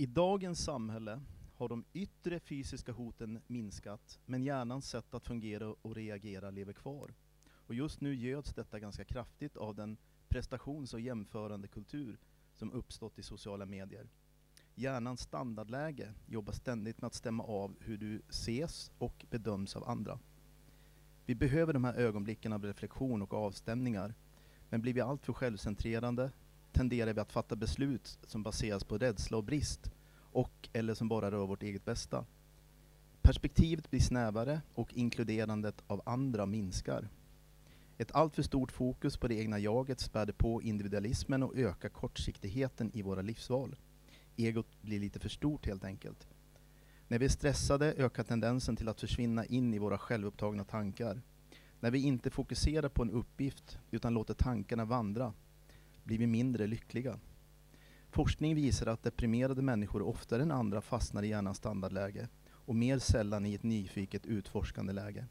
I dagens samhälle har de yttre fysiska hoten minskat, men hjärnans sätt att fungera och reagera lever kvar. Och just nu göds detta ganska kraftigt av den prestations och jämförande kultur som uppstått i sociala medier. Hjärnans standardläge jobbar ständigt med att stämma av hur du ses och bedöms av andra. Vi behöver de här ögonblicken av reflektion och avstämningar, men blir vi alltför självcentrerande tenderar vi att fatta beslut som baseras på rädsla och brist och eller som bara rör vårt eget bästa. Perspektivet blir snävare och inkluderandet av andra minskar. Ett alltför stort fokus på det egna jaget späder på individualismen och ökar kortsiktigheten i våra livsval. Egot blir lite för stort helt enkelt. När vi är stressade ökar tendensen till att försvinna in i våra självupptagna tankar. När vi inte fokuserar på en uppgift utan låter tankarna vandra blir vi mindre lyckliga. Forskning visar att deprimerade människor oftare än andra fastnar i hjärnans standardläge och mer sällan i ett nyfiket utforskande läge.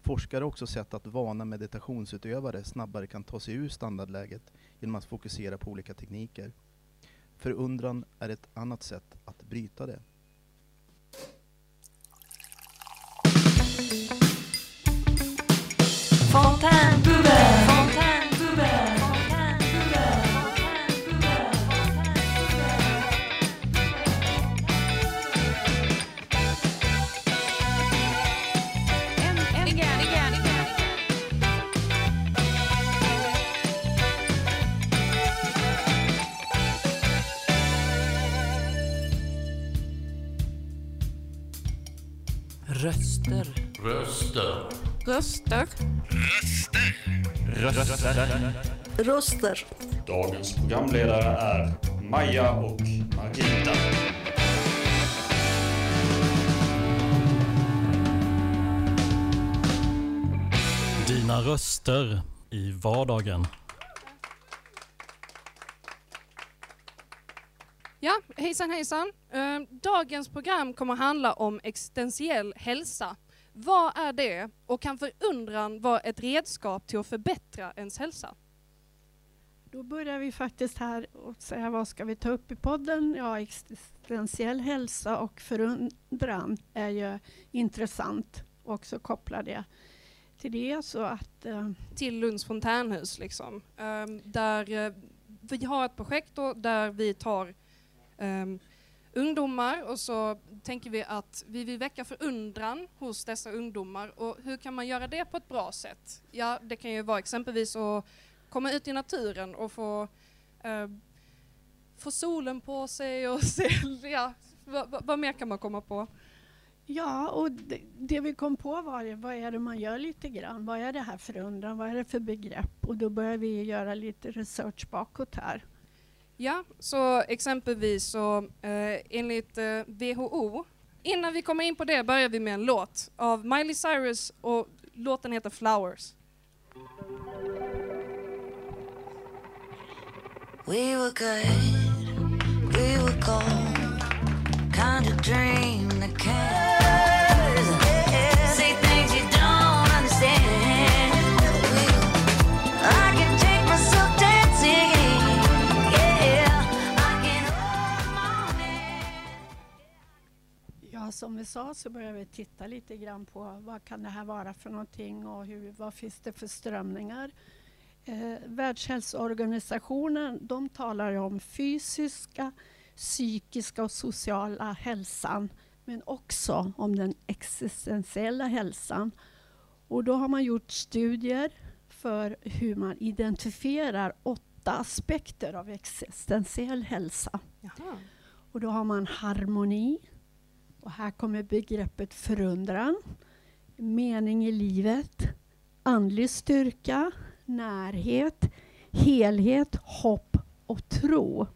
Forskare har också sett att vana meditationsutövare snabbare kan ta sig ur standardläget genom att fokusera på olika tekniker. Förundran är ett annat sätt att bryta det. Fontaine Röster. Röster. Röster. Dagens programledare är Maja och Margita. Dina röster i vardagen. Ja, hejsan hejsan. Eh, Dagens program kommer handla om existentiell hälsa. Vad är det och kan förundran vara ett redskap till att förbättra ens hälsa? Då börjar vi faktiskt här och säga vad ska vi ta upp i podden? Ja, existentiell hälsa och förundran är ju intressant. Och så kopplar det till det så att eh, Till Lunds fontänhus liksom. Eh, Där eh, vi har ett projekt då, där vi tar um, ungdomar och så tänker vi att vi vill väcka förundran hos dessa ungdomar. Och hur kan man göra det på ett bra sätt? Ja, det kan ju vara exempelvis att komma ut i naturen och få, eh, få solen på sig och se, ja, vad, vad, mer kan man komma på? Ja, och det, det, vi kom på var ju, vad är det man gör lite grann? Vad är det här för undran? Vad är det för begrepp? Och då börjar vi göra lite research bakåt här. Ja, så exempelvis så eh, enligt eh, WHO, innan vi kommer in på det börjar vi med en låt av Miley Cyrus och låten heter Flowers. We were good, we were gold, kind of dream that came Ja, som vi sa så börjar vi titta lite grann på vad kan det här vara för någonting och hur, vad finns det för strömningar. Eh, Världshälsoorganisationen de talar om fysiska, psykiska och sociala hälsan men också om den existentiella hälsan. Och då har man gjort studier för hur man identifierar åtta aspekter av existentiell hälsa. Jaha. Och då har man harmoni. Och här kommer begreppet förundran, mening i livet, andlig styrka, närhet, helhet, hopp och tro.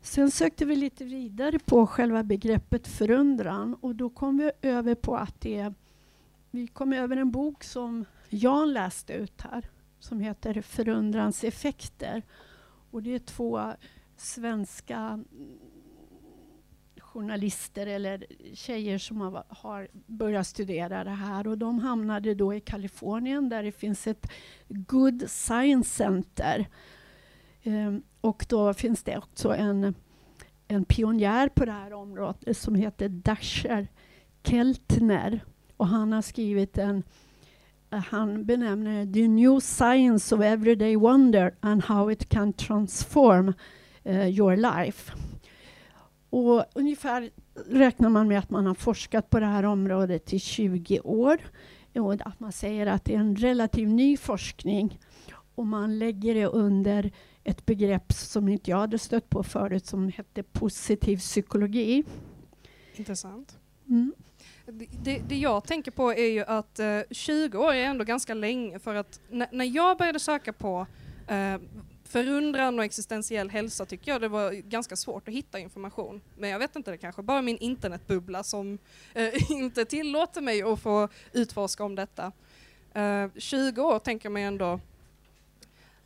Sen sökte vi lite vidare på själva begreppet förundran och då kom vi över på att det vi kom över en bok som Jan läste ut här som heter Förundrans effekter. Och det är två svenska journalister eller tjejer som har, har börjat studera det här och de hamnade då i Kalifornien där det finns ett Good Science Center. Ehm, och då finns det också en en pionjär på det här området som heter Dasher Keltner. Och han har skrivit en han benämner The New Science of Everyday Wonder and How It Can Transform uh, Your Life. Och ungefär räknar man med att man har forskat på det här området i 20 år. Och att man säger att det är en relativt ny forskning och man lägger det under ett begrepp som inte jag hade stött på förut som hette positiv psykologi. Intressant. Mm. Det, det, jag tänker på är ju att eh, 20 år är ändå ganska länge för att när jag började söka på eh, förundran och existentiell hälsa tycker jag det var ganska svårt att hitta information. Men jag vet inte, det kanske bara är min internetbubbla som eh, inte tillåter mig att få utforska om detta. Eh, 20 år tänker man ändå,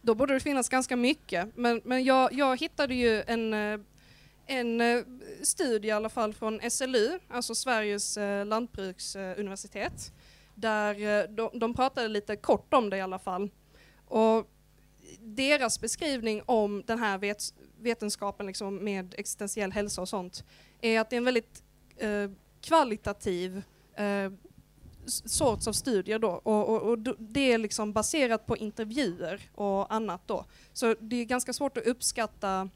då borde det finnas ganska mycket. Men, men jag, jag hittade ju en eh, en eh, studie i alla fall från SLU, alltså Sveriges eh, lantbruksuniversitet, där eh, de, de pratade lite kort om det i alla fall. Och deras beskrivning om den här vet, vetenskapen liksom med existentiell hälsa och sånt är att det är en väldigt eh, kvalitativ eh, sorts av studier då och, och, och det är liksom baserat på intervjuer och annat då. Så det är ganska svårt att uppskatta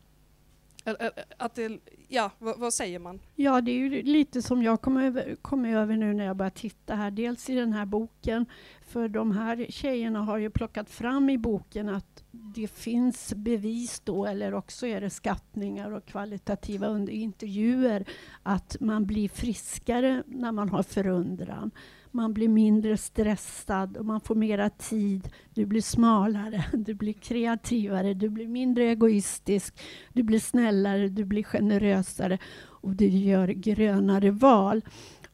eh, eh, Att det, ja, vad, vad säger man? Ja, det är ju lite som jag kom över, kom över nu när jag började titta här. Dels i den här boken, för de här tjejerna har ju plockat fram i boken att det finns bevis då, eller också är det skattningar och kvalitativa intervjuer, att man blir friskare när man har förundran. Man blir mindre stressad och man får mera tid. Du blir smalare, du blir kreativare, du blir mindre egoistisk, du blir snällare, du blir generösare och du gör grönare val.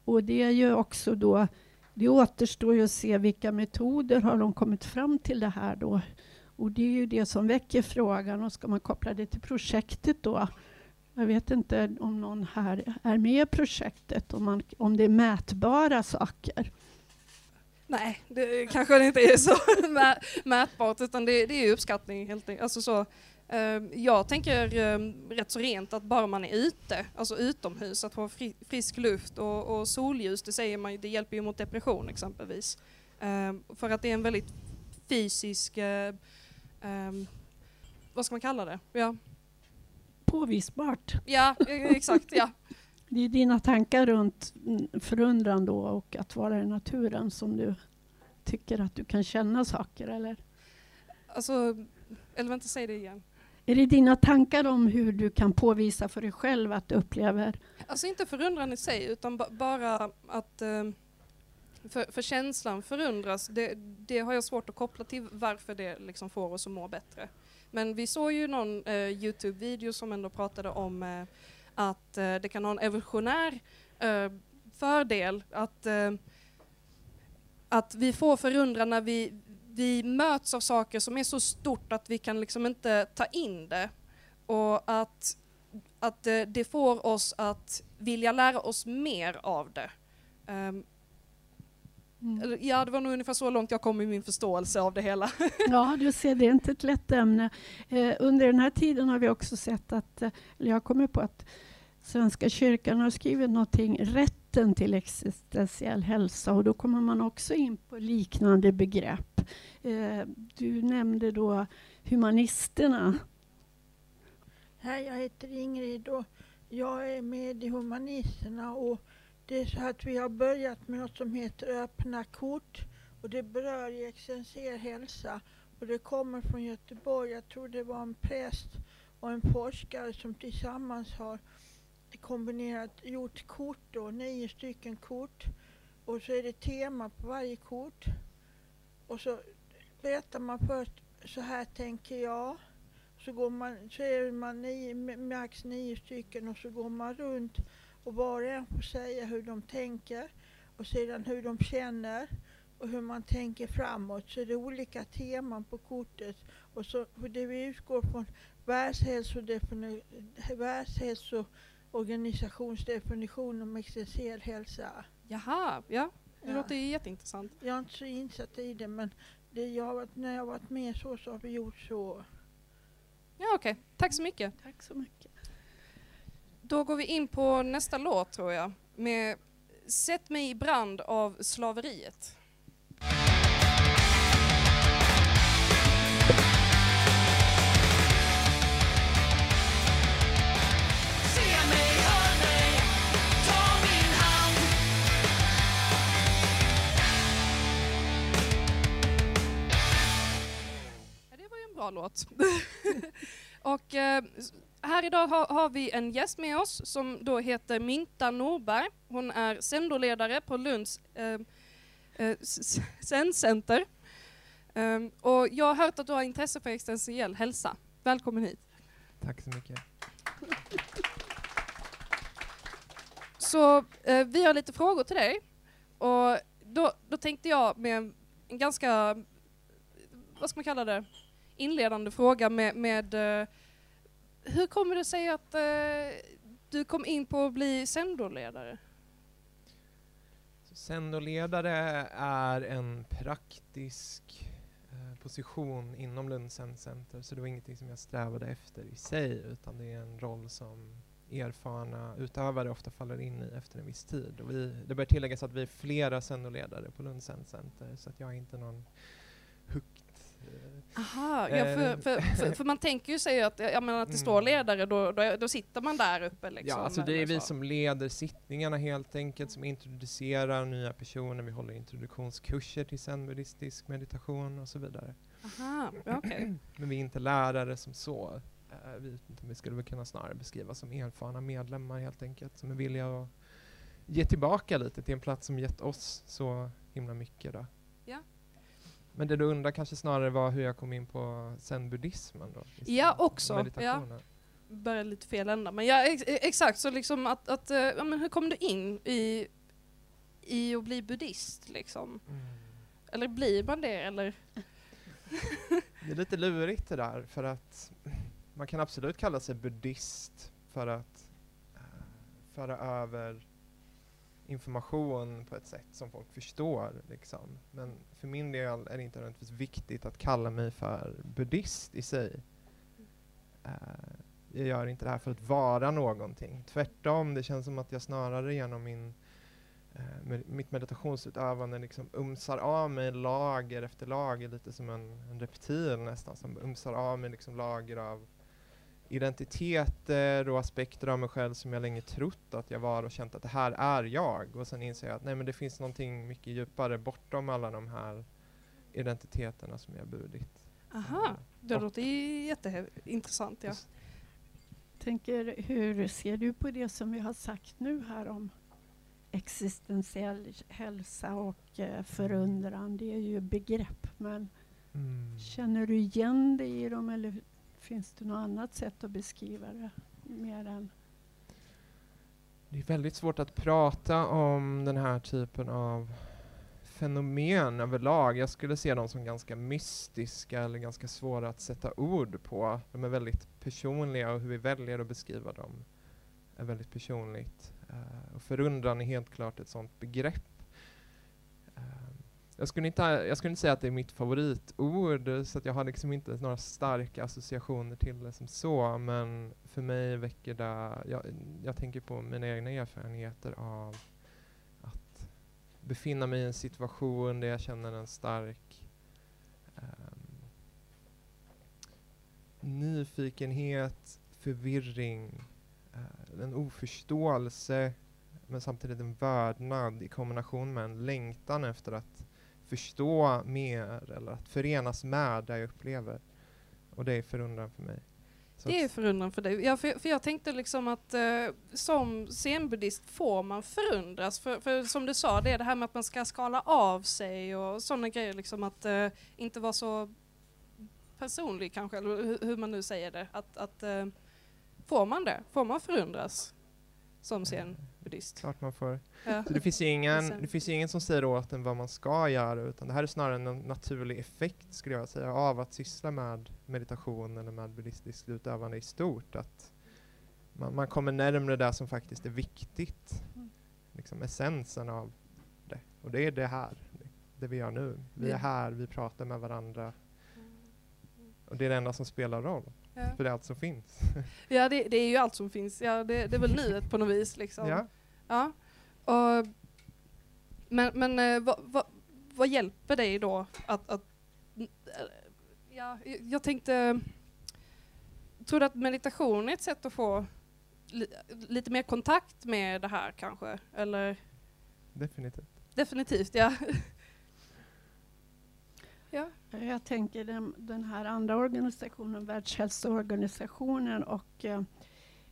Och det är ju också då, det återstår ju att se vilka metoder har de kommit fram till det här då. Och det är ju det som väcker frågan och ska man koppla det till projektet då? Jag vet inte om någon här är med i projektet, om, man, om det är mätbara saker. Nej, det kanske det inte är så mätbart utan det, det är uppskattning helt enkelt. Alltså så, jag tänker eh, rätt så rent att bara man är ute, alltså utomhus, att få fri, frisk luft och, och solljus, det säger man det hjälper ju mot depression exempelvis. Eh, för att det är en väldigt fysisk, eh, vad ska man kalla det? Ja, Påvisbart. ja eh, exakt, ja. Det är dina tankar runt mm, förundran då och att vara i naturen som du tycker att du kan känna saker, eller? Alltså, eller vänta, säg det igen. Är det dina tankar om hur du kan påvisa för dig själv att du upplever Alltså inte förundran i sig, utan bara att eh, för, för känslan förundras, det, det har jag svårt att koppla till varför det liksom får oss att må bättre. Men vi såg ju någon eh, Youtube-video som ändå pratade om eh, att eh, det kan ha en evolutionär eh, fördel att, eh, att vi får förundran när vi, vi möts av saker som är så stort att vi kan liksom inte ta in det. Och att att det får oss att vilja lära oss mer av det. Ehm, eller, ja, det var nog ungefär så långt jag kom i min förståelse av det hela. Ja, du ser, det är inte ett lätt ämne. Eh, under den här tiden har vi också sett att, eh, eller jag kommit på att Svenska kyrkan har skrivit någonting, rätten till existentiell hälsa, och då kommer man också in på liknande begrepp. Eh, du nämnde då humanisterna. Hej, jag heter Ingrid och jag är med i Humanisterna och det är så att vi har börjat med något som heter öppna kort och det berör ju existentiell hälsa och det kommer från Göteborg. Jag tror det var en präst och en forskare som tillsammans har kombinerat, gjort kort då, nio stycken kort och så är det tema på varje kort och så berättar man först så här tänker jag så, går man, så är man nio, max nio stycken och så går man runt och var och en får säga hur de tänker och sedan hur de känner och hur man tänker framåt. Så det är olika teman på kortet och så och det vi utgår från Världshälsodefini- Världshälsoorganisationsdefinition om existentiell hälsa. Jaha, ja, det Ja. låter jätteintressant. Jag är inte så insatt i det men det jag varit, när jag har varit med så, så har vi gjort så. Ja, okej. Tack så mycket. Tack så mycket. Då går vi in på nästa låt tror jag. Med Sätt mig i brand av slaveriet. Bra låt. och eh, här idag har, har vi en gäst med oss som då heter Minta Norberg. Hon är sändoledare på Lunds eh, eh, sändcenter. Um, och jag har hört att du har intresse för existentiell hälsa. Välkommen hit. Tack så mycket. Så eh, vi har lite frågor till dig. Och då, då tänkte jag med en ganska, vad ska man kalla det, inledande fråga med, med eh, hur kommer det sig att eh, du kom in på att bli sändoledare? Sändoledare Sendoledare är en praktisk eh, position inom Lunds Center, så det var ingenting som jag strävade efter i sig, utan det är en roll som erfarna utövare ofta faller in i efter en viss tid. Och vi, det bör tilläggas att vi är flera sendoledare på Lunds Center, så att jag är inte någon Aha, ja, för, för, för, för man tänker ju sig att, jag menar, att det står Mm. ledare, då, då, då sitter man där uppe liksom. Ja, alltså det är vi så. som leder sittningarna helt enkelt, som introducerar nya personer. Vi håller introduktionskurser till zen-buddhistisk meditation och så vidare. Aha, okej. Men vi är inte lärare som så. Eh, vi, vi skulle väl kunna snarare beskriva som erfarna medlemmar helt enkelt, som är villiga att ge tillbaka lite till en plats som gett oss så himla mycket. Då. Men det du undrar kanske snarare var hur jag kom in på zen-buddhismen då? Ja, också. Ja. Börjar lite fel ända. Men ja, ex exakt, så liksom att, att eh, ja, men hur kom du in i, i att bli buddhist liksom? Mm. Eller blir man det eller? Det är lite lurigt det där, för att man kan absolut kalla sig buddhist för att eh, föra över information på ett sätt som folk förstår. Liksom. Men för min del är det inte nödvändigtvis viktigt att kalla mig för buddhist i sig. Uh, jag gör inte det här för att vara någonting. Tvärtom, det känns som att jag snarare genom min uh, med mitt meditationsutövande liksom umsar av mig lager efter lager, lite som en, en reptil nästan, som umsar av mig liksom lager av identiteter och aspekter av mig själv som jag länge trott att jag var och känt att det här är jag. Och sen inser jag att nej men det finns någonting mycket djupare bortom alla de här identiteterna som jag burit. Aha, det Och- låter jätteintressant ja. tänker, hur ser du på det som vi har sagt nu här om existentiell hälsa och eh, förundran? Det är ju begrepp, men Mm. känner du igen dig i dem eller finns det något annat sätt att beskriva det? Mer än Det är väldigt svårt att prata om den här typen av fenomen överlag. Jag skulle se dem som ganska mystiska eller ganska svåra att sätta ord på. De är väldigt personliga och hur vi väljer att beskriva dem är väldigt personligt. Uh, och förundran är helt klart ett sådant begrepp. Jag, skulle inte, jag skulle inte säga att det är mitt favoritord, så att jag har liksom inte några starka associationer till det som så, men för mig väcker det, jag, jag tänker på mina egna erfarenheter av att befinna mig i en situation där jag känner en stark um, nyfikenhet, förvirring, uh, en oförståelse men samtidigt en vördnad i kombination med en längtan efter att förstå mer eller att förenas med det jag upplever. Och det är förundran för mig. Så Det är förundran för dig. Ja, för, för jag tänkte liksom att eh, som zenbuddhist får man förundras. För, för som du sa, det är det här med att man ska skala av sig och sådana grejer. Liksom att eh, inte vara så personlig kanske, eller hur, hur man nu säger det. Att, att eh, får man det? Får man förundras som zenbuddhist? Klart man får. Ja. Så det finns ju ingen, det finns ingen som säger åt en vad man ska göra, utan det här är snarare en naturlig effekt, skulle jag säga, av att syssla med meditation eller med buddhistiskt utövande i stort. Att man, man kommer närmare det som faktiskt är viktigt, Mm. liksom essensen av det. Och det är det här, det, vi gör nu. Vi är här, vi pratar med varandra. Och det är det enda som spelar roll. Ja. För det är allt som finns. Ja, det, det är ju allt som finns. Ja, det, det är väl nuet på något vis. Liksom. Ja. Ja. Och, men men eh, vad, vad, vad hjälper dig då att... att eh, ja, jag tänkte... Tror du att meditation är ett sätt att få li, lite mer kontakt med det här kanske? Eller Definitivt. definitivt, ja. ja. Jag tänker den, den här andra organisationen, Världshälsoorganisationen, och eh,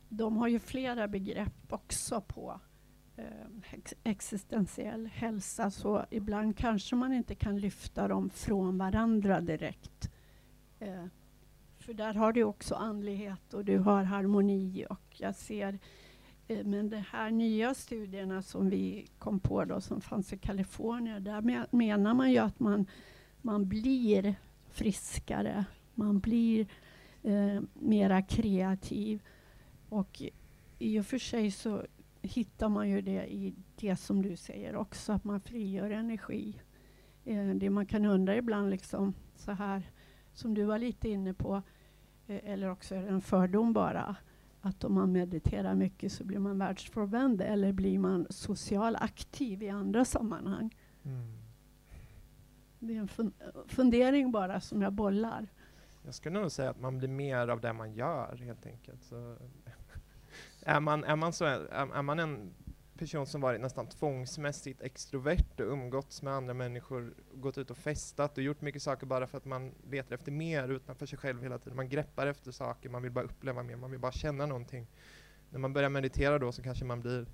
de har ju flera begrepp också på Eh, existentiell hälsa, så ibland kanske man inte kan lyfta dem från varandra direkt. Eh, för där har du också andlighet och du har harmoni och jag ser eh, men de här nya studierna som vi kom på då, som fanns i Kalifornien, där menar man ju att man man blir friskare, man blir eh, mera kreativ. Och i och för sig så hittar man ju det i det som du säger också, att man frigör energi. Eh, det man kan undra ibland, liksom så här som du var lite inne på, eh, eller också är det en fördom bara, att om man mediterar mycket så blir man världsfrånvänd eller blir man social aktiv i andra sammanhang. Mm. Det är en fun fundering bara som jag bollar. Jag skulle nog säga att man blir mer av det man gör helt enkelt. Så är, man, är, man så, är, är man en person som varit nästan tvångsmässigt extrovert och umgåtts med andra människor, gått ut och festat och gjort mycket saker bara för att man letar efter mer utanför sig själv hela tiden. Man greppar efter saker, man vill bara uppleva mer, man vill bara känna någonting. När man börjar meditera då så kanske man blir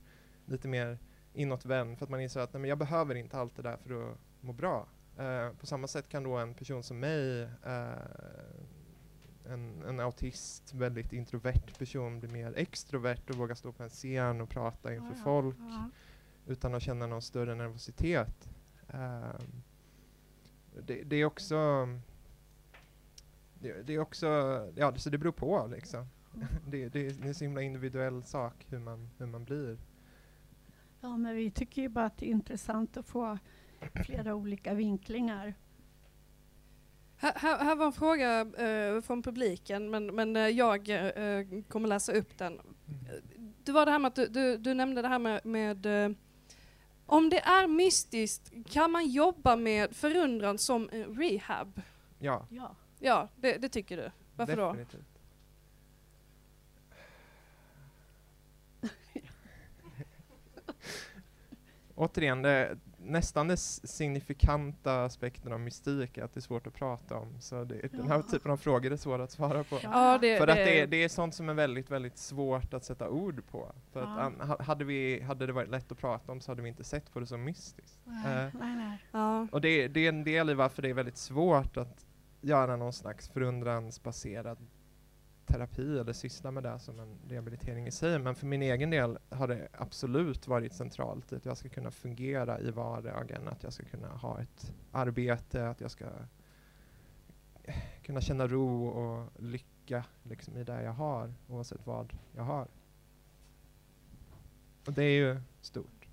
lite mer inåtvänd för att man inser att nej, men jag behöver inte allt det där för att må bra. Uh, på samma sätt kan då en person som mig, uh, en, en autist, väldigt introvert person, bli mer extrovert och våga stå på en scen och prata inför Ja, folk Ja. utan att känna någon större nervositet. Ehm, det, det är också det, det är också, ja så det beror på liksom. Det, det, är- det är en så himla individuell sak hur man, hur man blir. Ja, men vi tycker ju bara att det är intressant att få flera olika vinklingar. Här, här, var en fråga eh, från publiken, men, men eh, jag eh, kommer läsa upp den. Det var det här med att du, du, du nämnde det här med, med eh, om det är mystiskt, kan man jobba med förundran som eh, rehab? Ja, Ja. Ja, det, det tycker du. Varför då? definitivt. Återigen, det, nästan den signifikanta aspekten av mystik är att det är svårt att prata om. Så det, den här typen av frågor är svåra att svara på. Ja, det, För att det, är- det är sånt som är väldigt, väldigt svårt att sätta ord på. För att Ja. an, ha- hade, vi, hade det varit lätt att prata om så hade vi inte sett på det som mystiskt. Nej, Eh, nej, nej. Ja. och det, det är en del i varför det är väldigt svårt att göra någon slags förundransbaserad terapi eller syssla med det som en rehabilitering i sig. Men för min egen del har det absolut varit centralt att jag ska kunna fungera i vardagen, att jag ska kunna ha ett arbete, att jag ska kunna känna ro och lycka liksom, i det jag har, oavsett vad jag har. Och det är ju stort.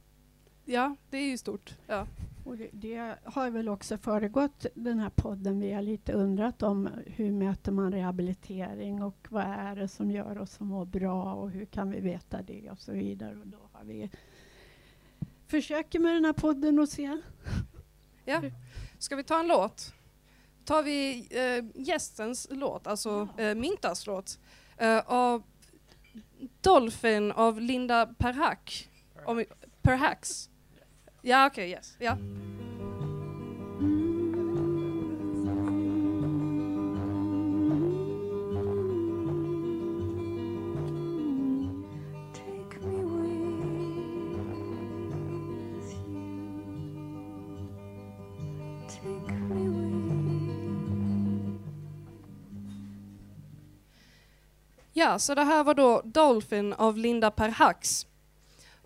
ja, det är ju stort. Ja. Och det, det har väl också föregått den här podden. Vi har lite undrat om hur mäter man rehabilitering och vad är det som gör oss som mår bra och hur kan vi veta det och så vidare. Och då har vi försöker med den här podden och se. Ja. Ska vi ta en låt? Tar vi eh, gästens låt, alltså eh, Mintas låt. Eh, av Dolphin av Linda Perhack. Om, Perhax. Ja, okej, yes. Ja. Ja, så det här var då Dolphin av Linda Perhax.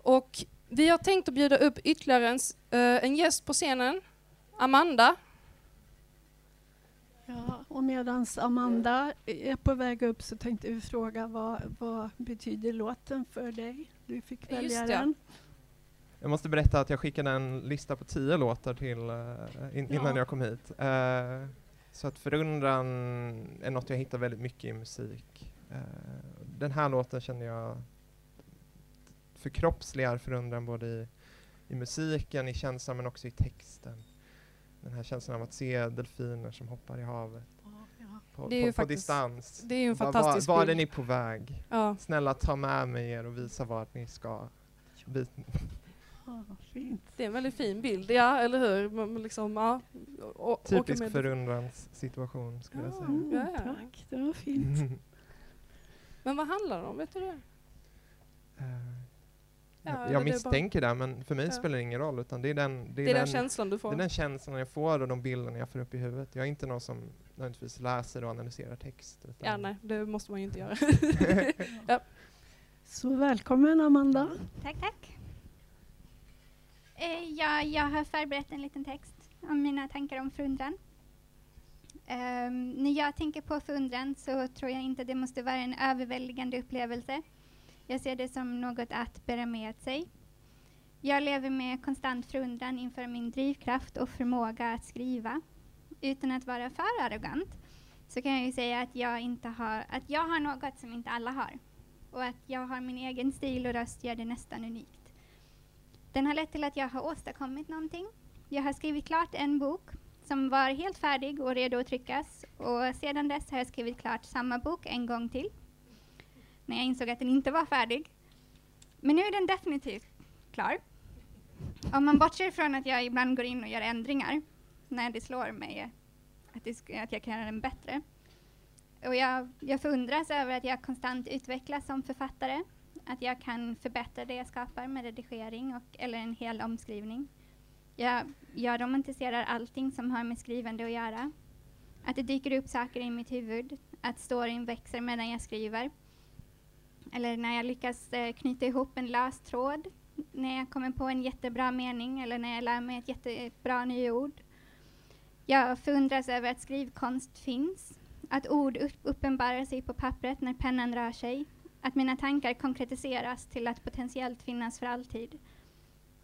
Och vi har tänkt att bjuda upp ytterligare en, eh, en gäst på scenen. Amanda. Ja, och medan Amanda är på väg upp så tänkte vi fråga vad, vad betyder låten för dig? Du fick välja den. Jag måste berätta att jag skickade en lista på tio låtar till eh, in, innan Ja. jag kom hit. Eh, Så att förundran är något jag hittar väldigt mycket i musik. Eh, den här låten känner jag förkroppsligar förundran både i, i musiken, i känslan men också i texten. Den här känslan av att se delfiner som hoppar i havet på, Det är på, ju på faktiskt- distans. Det är ju en Va- va- fantastisk Var är ni på väg? Ja. Snälla ta med mig er och visa vart ni ska. Vi. Det är en väldigt fin bild, ja eller hur? Man, liksom, ja, åker typisk med- förundrans situation skulle jag Ja. säga. Mm, Ja, ja. Tack, det var fint. Men vad handlar det om, vet du det? Eh, Ja, jag jag det är misstänker det, men för mig Ja. spelar det ingen roll. Utan det är den, Det är den känslan du får. det är den känslan jag får och de bilderna jag får upp i huvudet. Jag är inte någon som nödvändigtvis läser och analyserar text. Utan Ja, nej, det måste man ju inte göra. Så välkommen Amanda. Tack, tack. Eh, ja, jag har förberett en liten text om mina tankar om förundran. Ehm, när jag tänker på förundran så tror jag inte det måste vara en överväldigande upplevelse. Jag ser det som något att bära med sig. Jag lever med konstant förundran inför min drivkraft och förmåga att skriva. Utan att vara för arrogant så kan jag ju säga att jag, inte har, att jag har något som inte alla har och att jag har min egen stil och röst gör det nästan unikt. Den har lett till att jag har åstadkommit någonting. Jag har skrivit klart en bok som var helt färdig och redo att tryckas och sedan dess har jag skrivit klart samma bok en gång till när jag insåg att den inte var färdig. Men nu är den definitivt klar. Om man bortser från att jag ibland går in och gör ändringar när det slår mig att, det att jag kan göra den bättre. Och jag, jag förundras över att jag konstant utvecklas som författare. Att jag kan förbättra det jag skapar med redigering och, eller en hel omskrivning. Jag, jag romantiserar allting som har med skrivande att göra. Att det dyker upp saker i mitt huvud. Att storyn växer medan jag skriver. Eller när jag lyckas eh, knyta ihop en lös tråd. När jag kommer på en jättebra mening eller när jag lär mig ett jättebra nyord. Jag förundras över att skrivkonst finns. Att ord uppenbarar sig på pappret när pennan rör sig. Att mina tankar konkretiseras till att potentiellt finnas för alltid.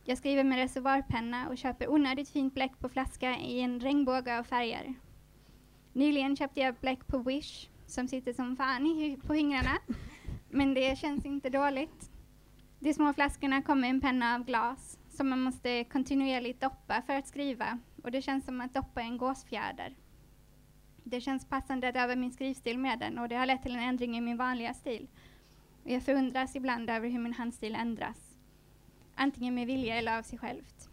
Jag skriver med reservoarpenna och köper onödigt fint bläck på flaska i en regnbåge av färger. Nyligen köpte jag bläck på Wish som sitter som fan på fingrarna. Men det känns inte dåligt. De små flaskorna kommer i en penna av glas som man måste kontinuerligt doppa för att skriva och det känns som att doppa en gåsfjäder. Det känns passande att öva min skrivstil med den och det har lett till en ändring i min vanliga stil. Och jag förundras ibland över hur min handstil ändras. Antingen med vilja eller av sig självt.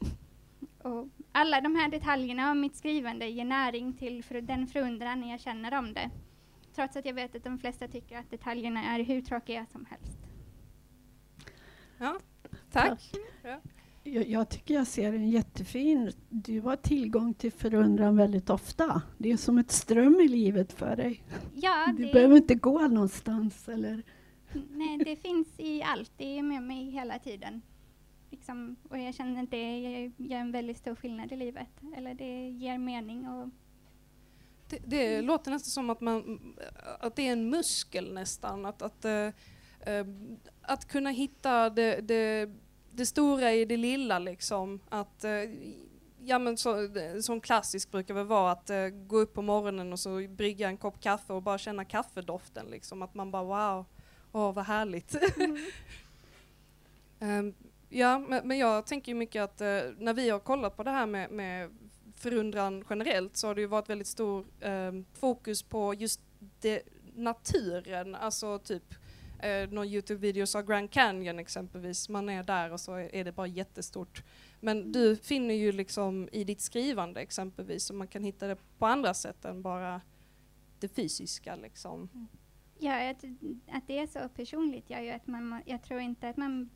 Och alla de här detaljerna om mitt skrivande ger näring till för den förundran jag känner om det. Trots att jag vet att de flesta tycker att detaljerna är hur tråkiga som helst. Ja, tack. Jag, jag tycker jag ser en jättefin... Du har tillgång till förundran väldigt ofta. Det är som ett ström i livet för dig. Ja, Du det, behöver inte gå någonstans. Eller, nej, det finns i allt. Det är med mig hela tiden. Liksom, och jag känner att det gör en väldigt stor skillnad i livet. Eller det ger mening. Och, Det, det låter nästan som att, man, att det är en muskel nästan. Att, att, eh, att kunna hitta det, det, det stora i det lilla liksom. Att, eh, ja, men så, sån klassisk brukar väl vara att eh, gå upp på morgonen och så brygga en kopp kaffe och bara känna kaffedoften. Liksom. Att man bara wow, åh vad härligt. Ehm, ja, men, men jag tänker mycket att när vi har kollat på det här med, med förundran generellt så har det ju varit väldigt stor eh, fokus på just det, naturen, alltså typ eh, någon Youtube-video sa Grand Canyon exempelvis, man är där och så är, det bara jättestort. Men du finner ju liksom i ditt skrivande exempelvis, så man kan hitta det på andra sätt än bara det fysiska liksom. Mm. Ja, att, att det är så personligt gör ju att man, må- jag tror inte att man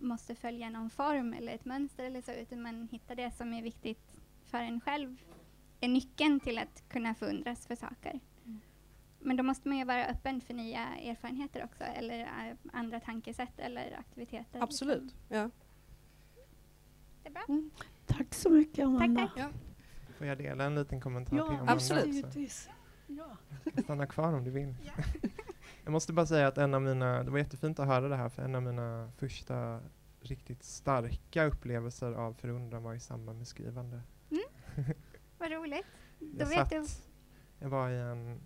måste följa någon form eller ett mönster eller så, utan man hittar det som är viktigt för en själv, är nyckeln till att kunna förundras för saker. Men då måste man ju vara öppen för nya erfarenheter också, eller eh, andra tankesätt eller aktiviteter. Absolut. liksom. Ja. Det är bra. tack så mycket Amanda. tack. Får jag dela en liten kommentar Ja, till Amanda absolut. också? Ja. Stanna kvar om du vill. Jag måste bara säga att en av mina, det var jättefint att höra det här, för en av mina första riktigt starka upplevelser av förundran var i samband med skrivande. Vad roligt. Då Jag vet satt Jag var i en,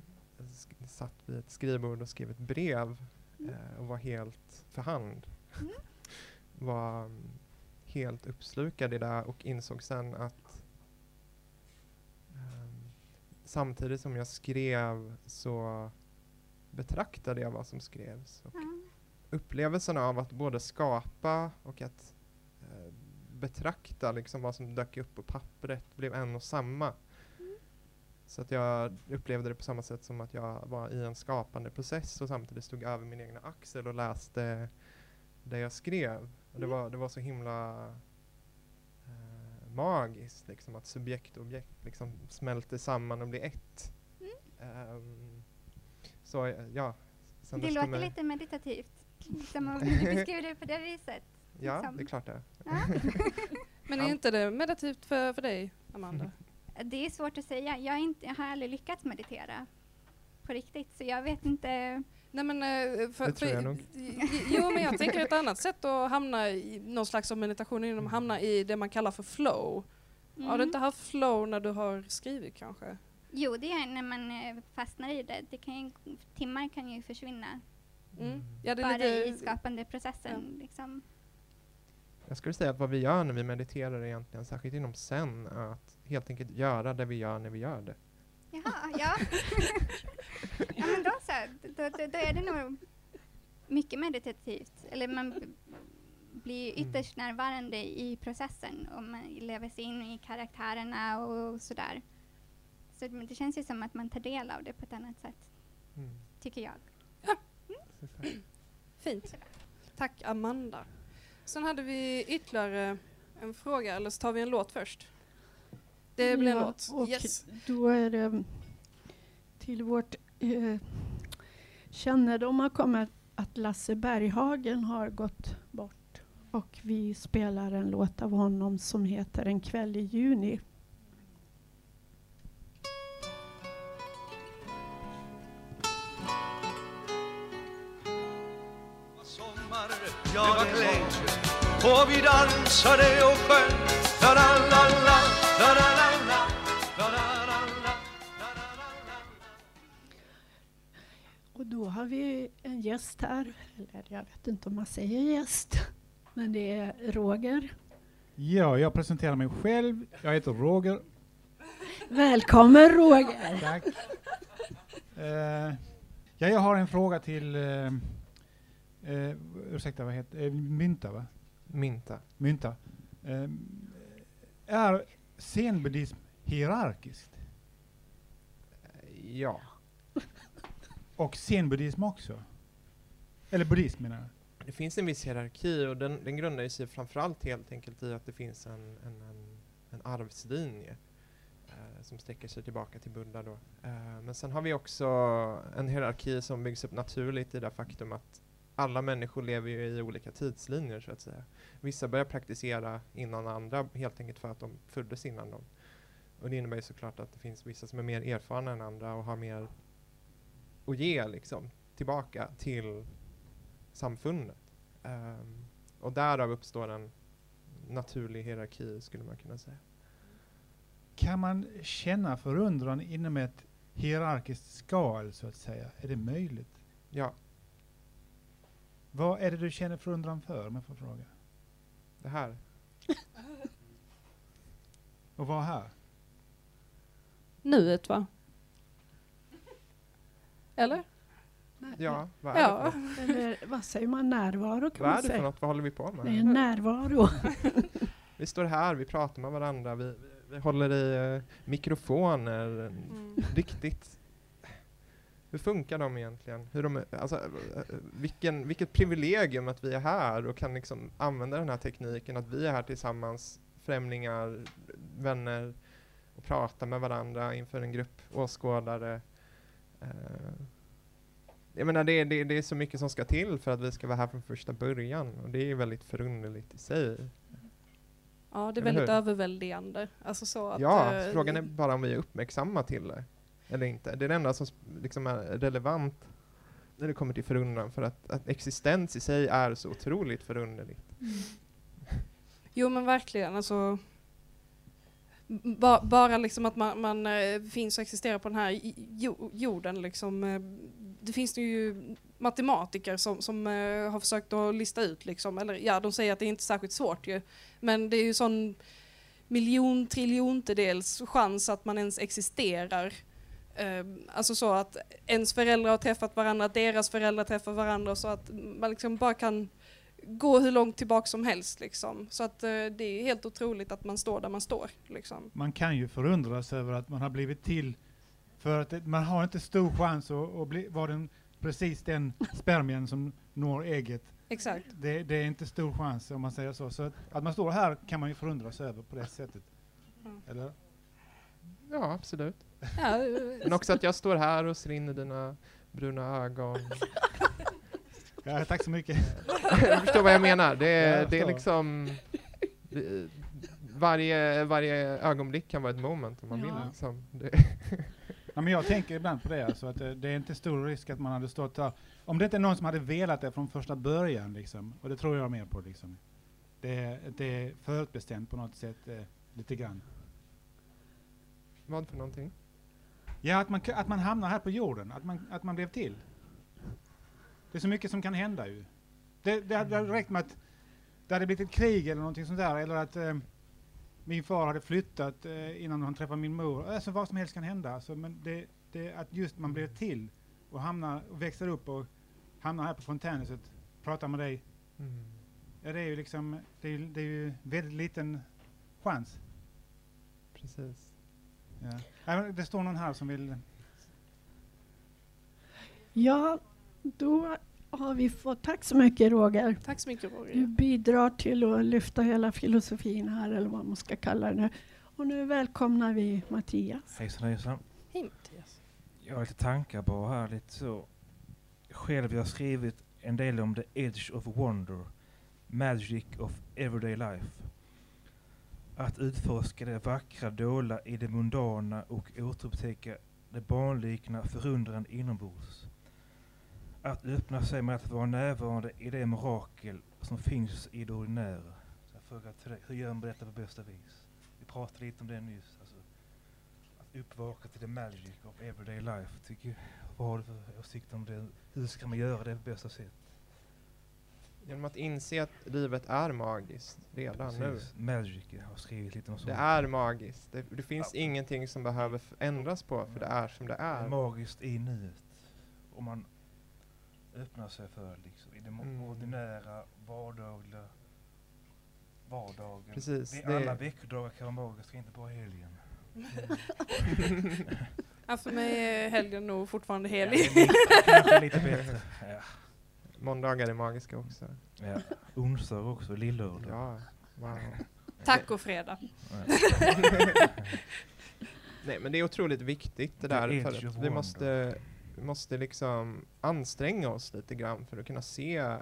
satt vid ett skrivbord och skrev ett brev Mm. eh, och var helt för hand. Mm. var mm, helt uppslukad i det och insåg sen att ehm, samtidigt som jag skrev så betraktade jag vad som skrevs. Och Ja. upplevelsen av att både skapa och att eh, betrakta liksom vad som dök upp på pappret blev en och samma. Mm. Så att jag upplevde det på samma sätt som att jag var i en skapande process och samtidigt stod över min egna axel och läste det jag skrev. Och det, Mm. var, det var så himla eh, magiskt liksom att subjekt och objekt liksom smälter samman och blir ett. Mm. Ehm, så ja. sen Det låter kommer- lite meditativt. Som om du beskriver det på det viset. Ja, liksom. det är klart det. Ja. Men är inte det meditativt för, för dig, Amanda? Det är svårt att säga. Jag, inte, jag har aldrig lyckats meditera på riktigt, så jag vet inte. Nej men, eh, för, Det tror jag för, nog. Jo men jag tänker ett annat sätt att hamna i någon slags meditation är att hamna i det man kallar för flow. Har du Mm. inte haft flow när du har skrivit kanske? Jo, det är när man eh, fastnar i det. det kan ju, timmar kan ju försvinna Mm. Ja, det är bara lite, i skapandeprocessen. Liksom. Jag skulle säga att vad vi gör när vi mediterar är egentligen, särskilt inom zen, att helt enkelt göra det vi gör när vi gör det. Jaha, ja. ja men då så. Då, då, då är det nog mycket meditativt. Eller man blir Mm. ytterst närvarande i processen och man lever sig in i karaktärerna och sådär. Så det det känns ju som att man tar del av det på ett annat sätt, Mm. tycker jag. Så. Fint. Tack Amanda. Sen hade vi ytterligare en fråga, eller så tar vi en låt först. Det blir en Ja, låt. och Yes. Då är det till vårt eh, kännedom har kommit att Lasse Berghagen har gått bort. Och vi spelar en låt av honom som heter En kväll i juni. Det var glädje Och vi dansade och sjöng la la la la la la la Och då har vi en gäst här, eller jag vet inte om man säger gäst, men det är Roger. Ja, jag presenterar mig själv. Jag heter Roger. Välkommen Roger! Tack. Eh, ja, jag har en fråga till eh, eh, ursäkta, vad heter eh, Mynta, va? Mynta. Mynta. Eh, är zenbuddhism hierarkiskt? Ja. Och zenbuddhism också? Eller buddhism menar jag. Det finns en viss hierarki och den, den grundar ju sig framförallt helt enkelt i att det finns en, en, en, en arvslinje eh, som sträcker sig tillbaka till Buddha då. Eh, men sen har vi också en hierarki som byggs upp naturligt i det faktum att alla människor lever ju i olika tidslinjer så att säga. Vissa börjar praktisera innan andra helt enkelt för att de föddes innan dem. Och det innebär ju såklart att det finns vissa som är mer erfarna än andra och har mer att ge liksom tillbaka till samfundet. Ehm, och därav uppstår en naturlig hierarki skulle man kunna säga. Kan man känna förundran inom ett hierarkiskt skal så att säga? Är det möjligt? Ja, Vad är det du känner förundran för om jag får fråga? det här. Och vad här? Nuet va? Eller? Ja, vad är Ja. det för något? Eller vad säger man? Närvaro kan Vad man är det för säga. något? Vad håller vi på Det är med? en närvaro. Vi står här, vi pratar med varandra, vi, vi, vi håller i eh, mikrofoner. Mm. Riktigt. Hur funkar de egentligen? Hur de, alltså, eh, vilken, vilket privilegium att vi är här och kan liksom använda den här tekniken, att vi är här tillsammans, främlingar, vänner, och pratar med varandra inför en grupp åskådare. Eh, jag menar, det, det, det är så mycket som ska till för att vi ska vara här från första början och det är väldigt förunderligt i sig. Ja, det är Eller väldigt hur? överväldigande. Alltså så att, Ja, eh, frågan är bara om vi är uppmärksamma till det. Eller inte. Det är det enda som liksom är relevant när det kommer till förundran, för att, att existens i sig är så otroligt förunderligt. Mm. Jo men verkligen, alltså. ba, bara liksom att man, man eh, finns och existerar på den här jo, jorden. Liksom. Eh, det finns det ju matematiker som, som eh, har försökt att lista ut, liksom. eller ja, de säger att det är inte är särskilt svårt ju. Men det är ju sån miljon triljontedels chans att man ens existerar. Eh, alltså så att ens föräldrar har träffat varandra, deras föräldrar träffar varandra så att man liksom bara kan gå hur långt tillbaka som helst. Liksom. Så att eh, det är helt otroligt att man står där man står. Liksom. Man kan ju förundras över att man har blivit till för att det, man har inte stor chans att, att bli, vara den, precis den spermien som når ägget. Exakt. Det, det är inte stor chans om man säger så. Så att, att man står här kan man ju förundras över på det sättet. Mm. Eller? Ja, absolut. Ja, Men också att jag står här och ser in i dina bruna ögon. Ja, tack så mycket. du förstår vad jag menar. Det Ja, är, jag det är liksom... Det, varje, varje ögonblick kan vara ett moment om man Ja. vill. Liksom. Det, Ja, men jag tänker ibland på det, alltså, att det, det är inte stor risk att man hade stått där. Om det inte är någon som hade velat det från första början, liksom, och det tror jag mer på. Liksom. Det, det är förutbestämt på något sätt, eh, lite grann. vad för någonting? Ja, att man, att man hamnar här på jorden, att man, att man blev till. Det är så mycket som kan hända ju. Det, det hade räckt med att det hade blivit ett krig eller någonting sånt där, eller att eh, min far hade flyttat eh, innan han träffade min mor. Alltså vad som helst kan hända. Alltså, men det, det, att just man blir till och hamnar och växer upp och hamnar här på fontänhuset, pratar med dig. Mm. Ja, det är ju liksom, det är, det är ju väldigt liten chans. Precis. Ja. Det står någon här som vill Ja, då har vi fått... Tack så mycket Roger. Tack så mycket Du Roger. bidrar till att lyfta hela filosofin här, eller vad man ska kalla det nu. Och nu välkomnar vi Mattias. Hejsan hejsan. Hej Mattias. Jag har lite tankar bara här lite så. Själv har jag skrivit en del om the edge of wonder. Magic of everyday life. Att utforska det vackra dolda i det mundana och återupptäcka det barnlikna förundran inombords. Att öppna sig med att vara närvarande i det mirakel som finns i det ordinära. Så jag frågar till dig, hur gör man detta på bästa vis? Vi pratade lite om det nyss. Alltså, att uppvaka till the magic of everyday life. Tycker, vad har du för åsikt om det? Hur ska man göra det på bästa sätt? Genom att inse att livet är magiskt redan nu. Precis. Magic, jag har skrivit lite om sånt. Det är magiskt. Det, det finns ingenting som behöver ändras på, för det är som det Det är är. magiskt i nuet. Om man öppnar sig för liksom, i det Mm. ordinära, vardagliga vardagen. Precis, Det, alla veckodagar kan vara magiska, inte bara helgen. Ja, för mig är helgen nog fortfarande Ja, helig. är lite- kanske lite bättre. Ja. Måndagar är magiska också. Ja. Onsdag också, lillördag. Ja, wow. Tacofredag. Nej men det är otroligt viktigt det där för att vi måste, vi måste liksom anstränga oss lite grann för att kunna se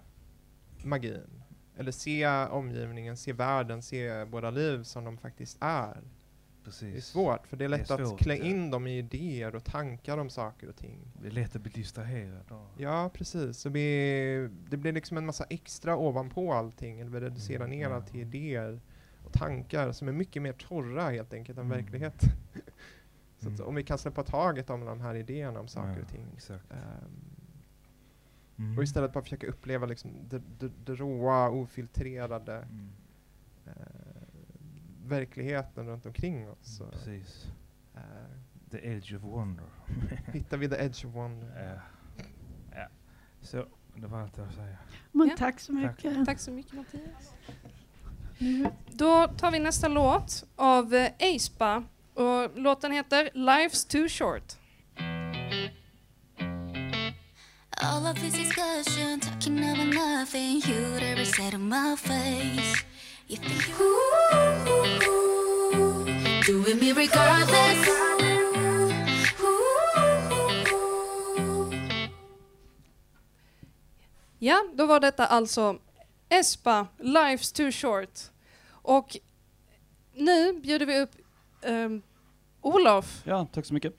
magin. Eller se omgivningen, se världen, se våra liv som de faktiskt är. Precis. Det är svårt, för det är Det är lätt att svårt, klä ja. in dem i idéer och tankar om saker och ting. Det är lätt att bli distraherad. Ja, precis. Så vi, det blir liksom en massa extra ovanpå allting, eller vi reducerar Mm, ner ja. allt till idéer och tankar som är mycket mer torra helt enkelt än Mm. verklighet. Så Mm. om vi kan släppa taget om de här idéerna om saker Ja, och ting. Mm. och istället bara försöka uppleva liksom det, det, det råa, ofiltrerade Mm. Verkligheten runt omkring oss. Så, Precis. eh, The edge of wonder. hittar vi the edge of wonder. Ja. ja. Så, det var allt jag säga. Men Ja. tack så Tack. mycket. Tack så mycket Mattias. Nu, Då tar vi nästa låt av eh, Aespa och låten heter Life's Too Short. All of this discussion, talking about nothing you'd ever say to my face. You think you doing me regardless. Ja, då var detta alltså Espa, Life's Too Short. Och nu bjuder vi upp ehm, Olof. Ja, tack så mycket.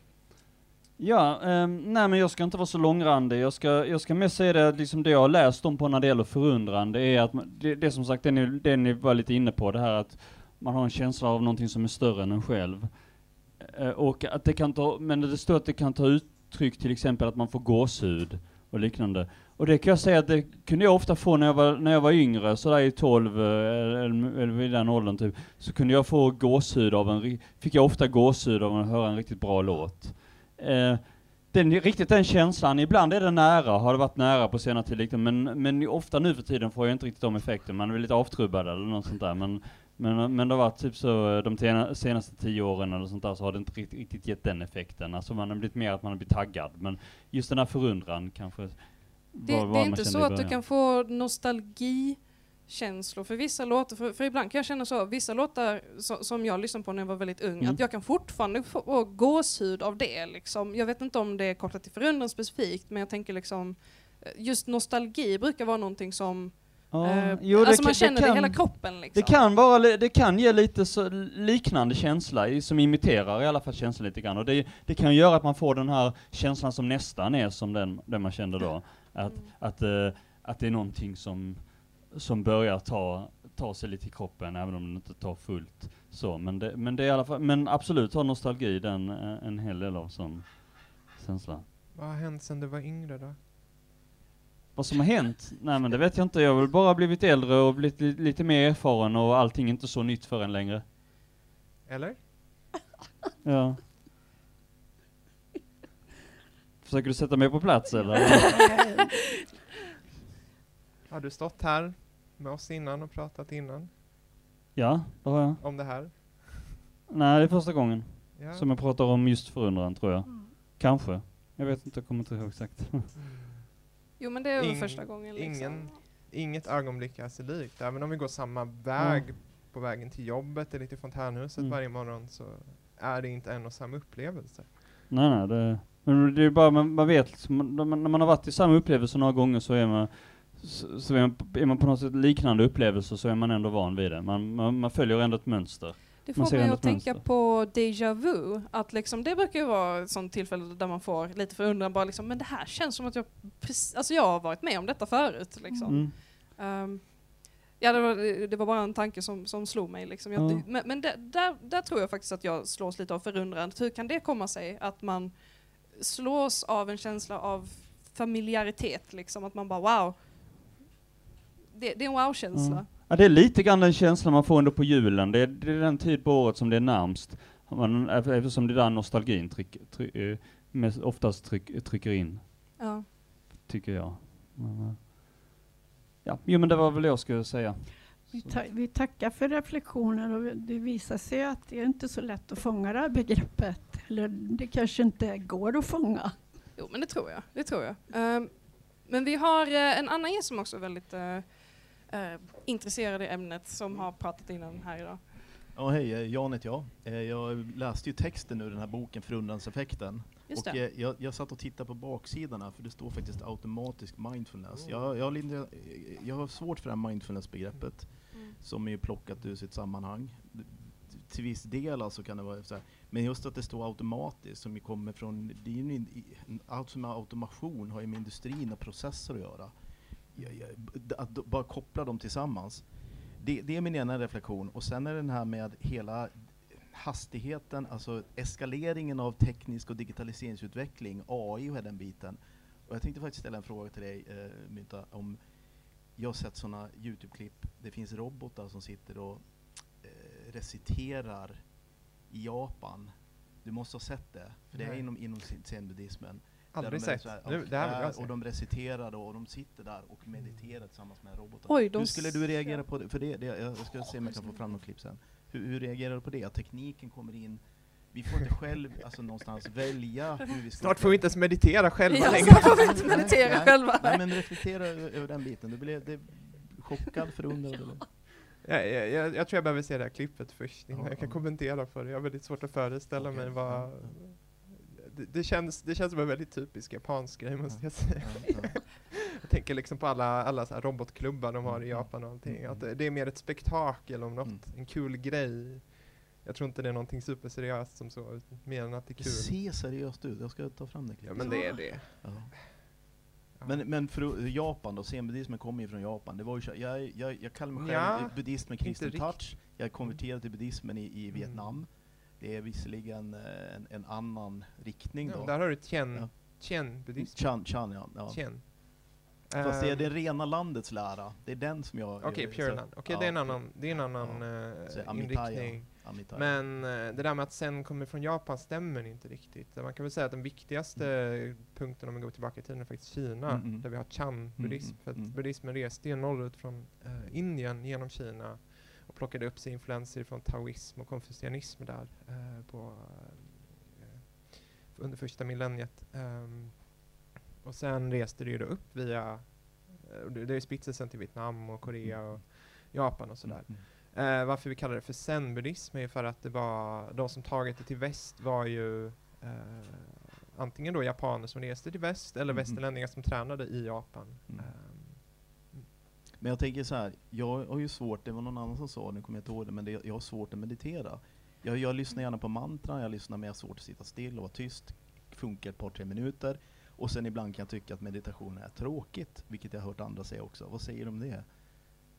Ja, ehm, nej men jag ska inte vara så långrandig. Jag ska, jag ska mest säga det, liksom det jag har läst om på när det gäller förundran, det är att man, det, det som sagt det ni, det ni var lite inne på, det här att man har en känsla av någonting som är större än en själv. Eh, och att det kan ta, men det står att det kan ta uttryck till exempel att man får gåshud och liknande. Och det kan jag säga att det kunde jag ofta få när jag var, när jag var yngre, sådär i 12 eh, eller, eller vid den åldern typ, så kunde jag få gåshud av en, fick jag ofta gåshud av att höra en riktigt bra låt. Eh, den, riktigt den känslan, ibland är det nära, har det varit nära på senare tid, liksom, men, men ofta nu för tiden får jag inte riktigt de effekterna, man är lite avtrubbad eller något sånt där, men, men, men det har varit typ så eh, de tena, senaste tio åren eller sånt där så har det inte riktigt, riktigt gett den effekten, alltså man har blivit mer att man har blivit taggad, men just den här förundran kanske Det, var- det är inte så att du kan få nostalgikänslor för vissa låtar, för, för ibland kan jag känna så, vissa låtar so, som jag lyssnade på när jag var väldigt ung, Mm. att jag kan fortfarande få få gåshud av det. Liksom. Jag vet inte om det är kopplat till förundran specifikt, men jag tänker liksom, eh, just nostalgi brukar vara någonting som Ja, eh, jo, det alltså kan- man känner det, kan- i hela kroppen. Liksom. Det kan vara, det kan ge lite så liknande känsla, i- som imiterar i alla fall känslan lite grann. Och det, det kan göra att man får den här känslan som nästan är som den, den man kände då. Att, att, eh, att det är någonting som, som börjar ta, ta sig lite i kroppen, även om den inte tar fullt. Så, men, det, men det är i alla fall, men absolut har nostalgi den eh, en hel del av sån känsla. Vad har hänt sen du var yngre då? Vad som har hänt? Nej men det vet jag inte, jag har väl bara blivit äldre och blivit li- lite mer erfaren och allting är inte så nytt för en längre. Eller? Ja. Försöker du sätta mig på plats eller? Har du stått här med oss innan och pratat innan ja, det har jag. om det här? Nej, det är första gången Ja. som jag pratar om just förundran, tror jag. Kanske. Jag vet inte, jag kommer inte ihåg exakt. Jo men det är väl Ing- första gången. Liksom. Ingen, inget ögonblick är sig likt. Även om vi går samma väg på vägen till jobbet eller till fontänhuset Mm. varje morgon så är det inte en och samma upplevelse. nej, nej, det, men det är bara, man, man vet, liksom, man- när man, när man har varit i samma upplevelse några gånger så är man, så, så är, man, är man på något sätt liknande upplevelser så är man ändå van vid det. Man, man, man följer ändå ett mönster. Det får mig att tänka mönster. på déjà vu, att liksom, det brukar ju vara ett sånt tillfälle där man får lite förundran, bara liksom, men det här känns som att jag, precis, alltså jag har varit med om detta förut. Liksom. Mm. Ehm, ja, det var, det var bara en tanke som, som slog mig. Liksom. Jag, Ja. Men, men det, där, där tror jag faktiskt att jag slås lite av förundran. Hur kan det komma sig att man slås av en känsla av familjaritet, liksom, att man bara wow, det, det är en wow-känsla. Ja. Ja, det är lite grann den känslan man får ändå på julen. Det är, det är den tid på året som det är närmst. Man, eftersom det är där nostalgin tryck, tryck, eh, mest, oftast tryck, trycker in, Ja. tycker jag. Men, eh, ja, jo men det var väl det jag skulle säga. Vi, ta vi tackar för reflektionen och det visar sig att det är inte så lätt att fånga det här begreppet. Eller det kanske inte går att fånga. Jo, men det tror jag. Det tror jag. Ehm, men vi har eh, en annan gäst som också är väldigt eh, eh, intresserad i ämnet som har pratat innan här idag. Ja, hej, eh, Jan heter jag. Eh, Jag läste ju texten ur den här boken Förundranseffekten. Just och det. eh, jag, jag satt och tittade på baksidan här, för det står faktiskt automatisk mindfulness. Jag, jag, har lite- eh, jag har svårt för det här mindfulness-begreppet, Mm. som är ju plockat ur sitt sammanhang. Till viss del alltså kan det vara så här. Men just att det står automatiskt, som ju kommer från, det är ju en, allt som är automation har ju med industrin och processer att göra. Att bara koppla dem tillsammans. Det, det är min ena reflektion. Och sen är den här med hela hastigheten, alltså eskaleringen av teknisk och digitaliseringsutveckling, AI och den biten. Och jag tänkte faktiskt ställa en fråga till dig, eh, Mynta, om jag har sett sådana Youtube-klipp, det finns robotar som sitter och eh, reciterar i Japan. Du måste ha sett det, för det är Nej. inom, inom zen-buddhismen. Där Aldrig de sett. här, Nu- och, det här vill se. och de reciterar då, och de sitter där och mediterar tillsammans med robotar. Oj, hur skulle du reagera på det? För det, det jag ska se om jag kan få fram något klipp sen. Hur, hur reagerar du på det? Att tekniken kommer in, vi får inte själv alltså, någonstans välja hur vi ska... Snart får vi inte ens meditera själva Ja, längre. snart får vi inte meditera nej, själva. Nej, men reflektera över, den biten. Du blev det, chockad, förundrad eller? Jag, jag, jag, jag tror jag behöver se det här klippet först innan Ja, jag kan ja. kommentera för det. Jag har väldigt svårt att föreställa Okej, mig ja, vad... Det, det, känns, det känns som en väldigt typisk japansk grej måste jag säga. Ja, ja. Jag tänker liksom på alla, alla så robotklubbar de har i Japan och allting. Mm. Att det, det är mer ett spektakel om något, Mm. en kul grej. Jag tror inte det är någonting superseriöst som så, mer än att det är Det kul. ser seriöst ut. Jag ska ta fram det Ja men det är det. Ja. Men, men för Japan då, zenbuddismen kommer ju från Japan. Det var ju, jag, jag, jag kallar mig själv Ja, buddhist med kristen touch. Jag konverterade till buddhismen i, i Vietnam. Mm. Det är visserligen eh, en, en annan riktning Ja, då. där har du tien, Ja. tien buddhism. Chan, chan ja. ja. Tien. Fast det är det rena landets lära. Det är den som jag... Okej, jag- Pure Land. Okej, ja, det är en annan, det är en annan Amitaya. inriktning. Amitaya. Men eh, det där med att sen kommer från Japan stämmer inte riktigt. Man kan väl säga att den viktigaste punkten om vi går tillbaka i tiden är faktiskt Kina, Mm, mm. där vi har Chan-buddhism. Mm, För att mm. buddhismen reste ju norrut från eh, Indien genom Kina och plockade upp sig influenser från taoism och konfucianism där eh, på, eh, under första millenniet. Ehm, och sen reste det ju då upp via, eh, det, det spritt sig till Vietnam och Korea och Japan och sådär. Eh, varför vi kallar det för zen-buddhism är ju för att det var, de som tagit det till väst var ju eh, antingen då japaner som reste till väst eller Mhm. västerlänningar som tränade i Japan. Mm. Men jag tänker så här, jag har ju svårt, det var någon annan som sa, nu kommer jag inte ihåg det, men det, jag har svårt att meditera. Jag, jag lyssnar gärna på mantra, jag lyssnar men jag har svårt att sitta still och vara tyst. Funkar ett par, tre minuter. Och sen ibland kan jag tycka att meditation är tråkigt, vilket jag har hört andra säga också. Vad säger du om det?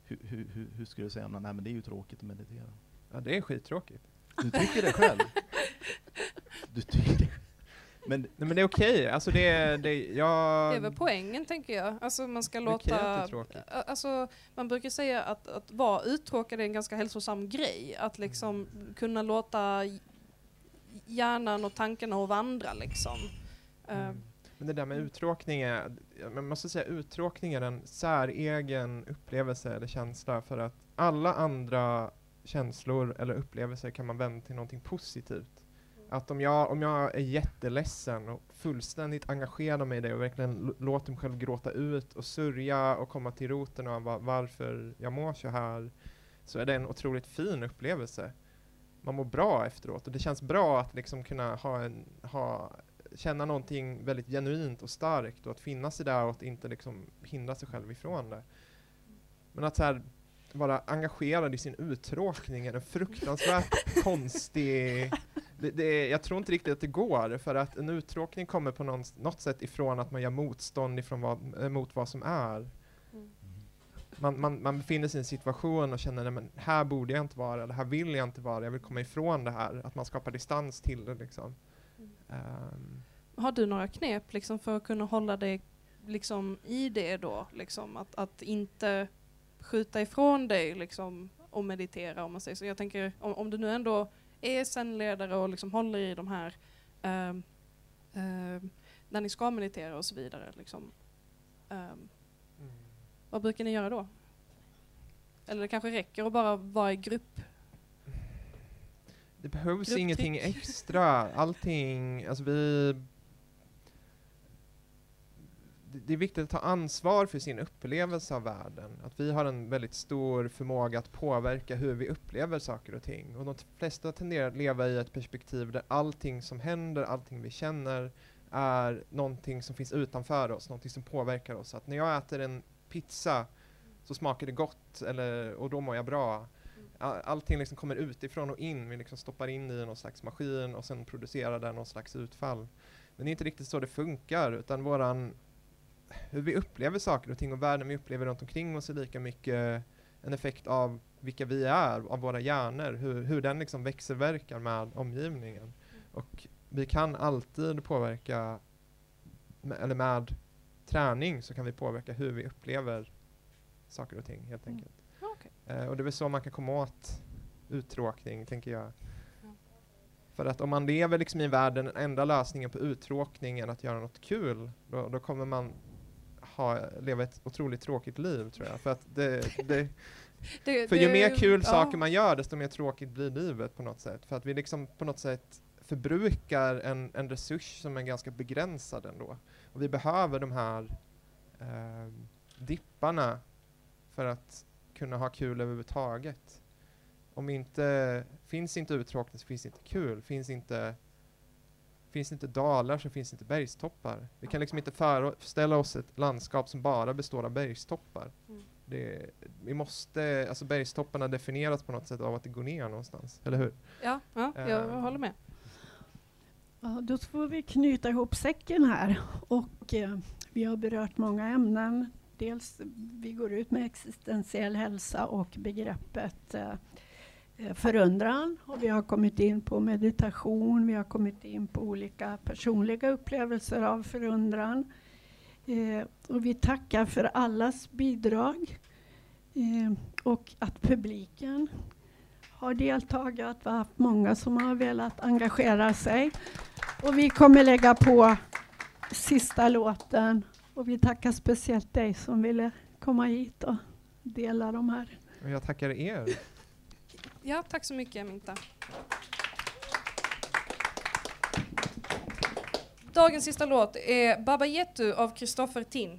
Hur, hur, hur, skulle du säga om det? Nej men det är ju tråkigt att meditera. ja, det är skittråkigt. Du tycker det själv? Du tycker det Men Nej men det är okej, alltså det det, jag... Det är väl poängen tänker jag. Alltså man ska låta... Alltså man brukar säga att, att vara uttråkad är en ganska hälsosam grej. Att liksom kunna låta hjärnan och tankarna att vandra liksom. Eh, Men det där med uttråkning är, man måste säga uttråkning är en säregen upplevelse eller känsla för att alla andra känslor eller upplevelser kan man vända till någonting positivt. Att om jag, om jag är jätteledsen och fullständigt engagerar mig i det och verkligen låter mig själv gråta ut och sörja och komma till roten av va- varför jag mår så här, så är det en otroligt fin upplevelse. Man mår bra efteråt och det känns bra att liksom kunna ha en, ha, känna någonting väldigt genuint och starkt och att finna sig där och att inte liksom hindra sig själv ifrån det. Men att så här, vara engagerad i sin uttråkning är en fruktansvärt konstig... Det, det, jag tror inte riktigt att det går, för att en uttråkning kommer på någon, något sätt ifrån att man gör motstånd ifrån vad, eh, mot vad som är. Man, man, man befinner sig i en situation och känner att här borde jag inte vara, eller här vill jag inte vara, jag vill komma ifrån det här. Att man skapar distans till det liksom. Ehm, Har du några knep liksom för att kunna hålla dig liksom i det då? Liksom att, att inte skjuta ifrån dig liksom och meditera om man säger så. Jag tänker om, om du nu ändå är zen-ledare och liksom håller i de här ehm, ehm, när ni ska meditera och så vidare. Liksom, ehm, Vad brukar ni göra då? Eller det kanske räcker att bara vara i grupp? Det behövs Grupptryck. ingenting extra. Allting, alltså vi... Det- är viktigt att ta ansvar för sin upplevelse av världen. Att vi har en väldigt stor förmåga att påverka hur vi upplever saker och ting. Och de flesta tenderar att leva i ett perspektiv där allting som händer, allting vi känner, är någonting som finns utanför oss, någonting som påverkar oss. Att när jag äter en pizza så smakar det gott, eller, och då mår jag bra. All- Allting liksom kommer utifrån och in, vi liksom stoppar in i någon slags maskin och sen producerar den någon slags utfall. Men det är inte riktigt så det funkar, utan våran, hur vi upplever saker och ting och världen vi upplever runt omkring oss är lika mycket en effekt av vilka vi är, av våra hjärnor, hur, hur den liksom växelverkar med omgivningen. Och vi kan alltid påverka, med, eller med träning så kan vi påverka hur vi upplever saker och ting helt enkelt. Okej. Eh, och det är väl så man kan komma åt uttråkning, tänker jag. För att om man lever liksom i en värld där den enda lösningen på uttråkning är att göra något kul, då, då kommer man ha, leva ett otroligt tråkigt liv, tror jag. För att det, det, Det- för ju det- mer kul ja. saker man gör, desto mer tråkigt blir livet på något sätt. För att vi liksom på något sätt förbrukar en, en resurs som är ganska begränsad ändå. Och vi behöver de här eh, dipparna för att kunna ha kul överhuvudtaget. Om inte, finns inte uttråkning så finns inte kul. Finns inte, finns inte dalar så finns inte bergstoppar. Vi kan liksom inte föreställa oss ett landskap som bara består av bergstoppar. Mm. Det, vi måste, alltså bergstopparna definieras på något sätt av att det går ner någonstans, eller hur? Ja, ja jag Eh, håller med. Ja, då får vi knyta ihop säcken här. Och, eh, vi har berört många ämnen. Dels vi går ut med existentiell hälsa och begreppet eh, Eh, förundran. Och vi har kommit in på meditation, vi har kommit in på olika personliga upplevelser av förundran. Eh, och vi tackar för allas bidrag eh, och att publiken har deltagit. Vi har haft många som har velat engagera sig. Och vi kommer lägga på sista låten. Och vi tackar speciellt dig som ville komma hit och dela de här. Jag tackar er. Ja, tack så mycket Minta. Dagens sista låt är Baba Yetu av Kristoffer Tin.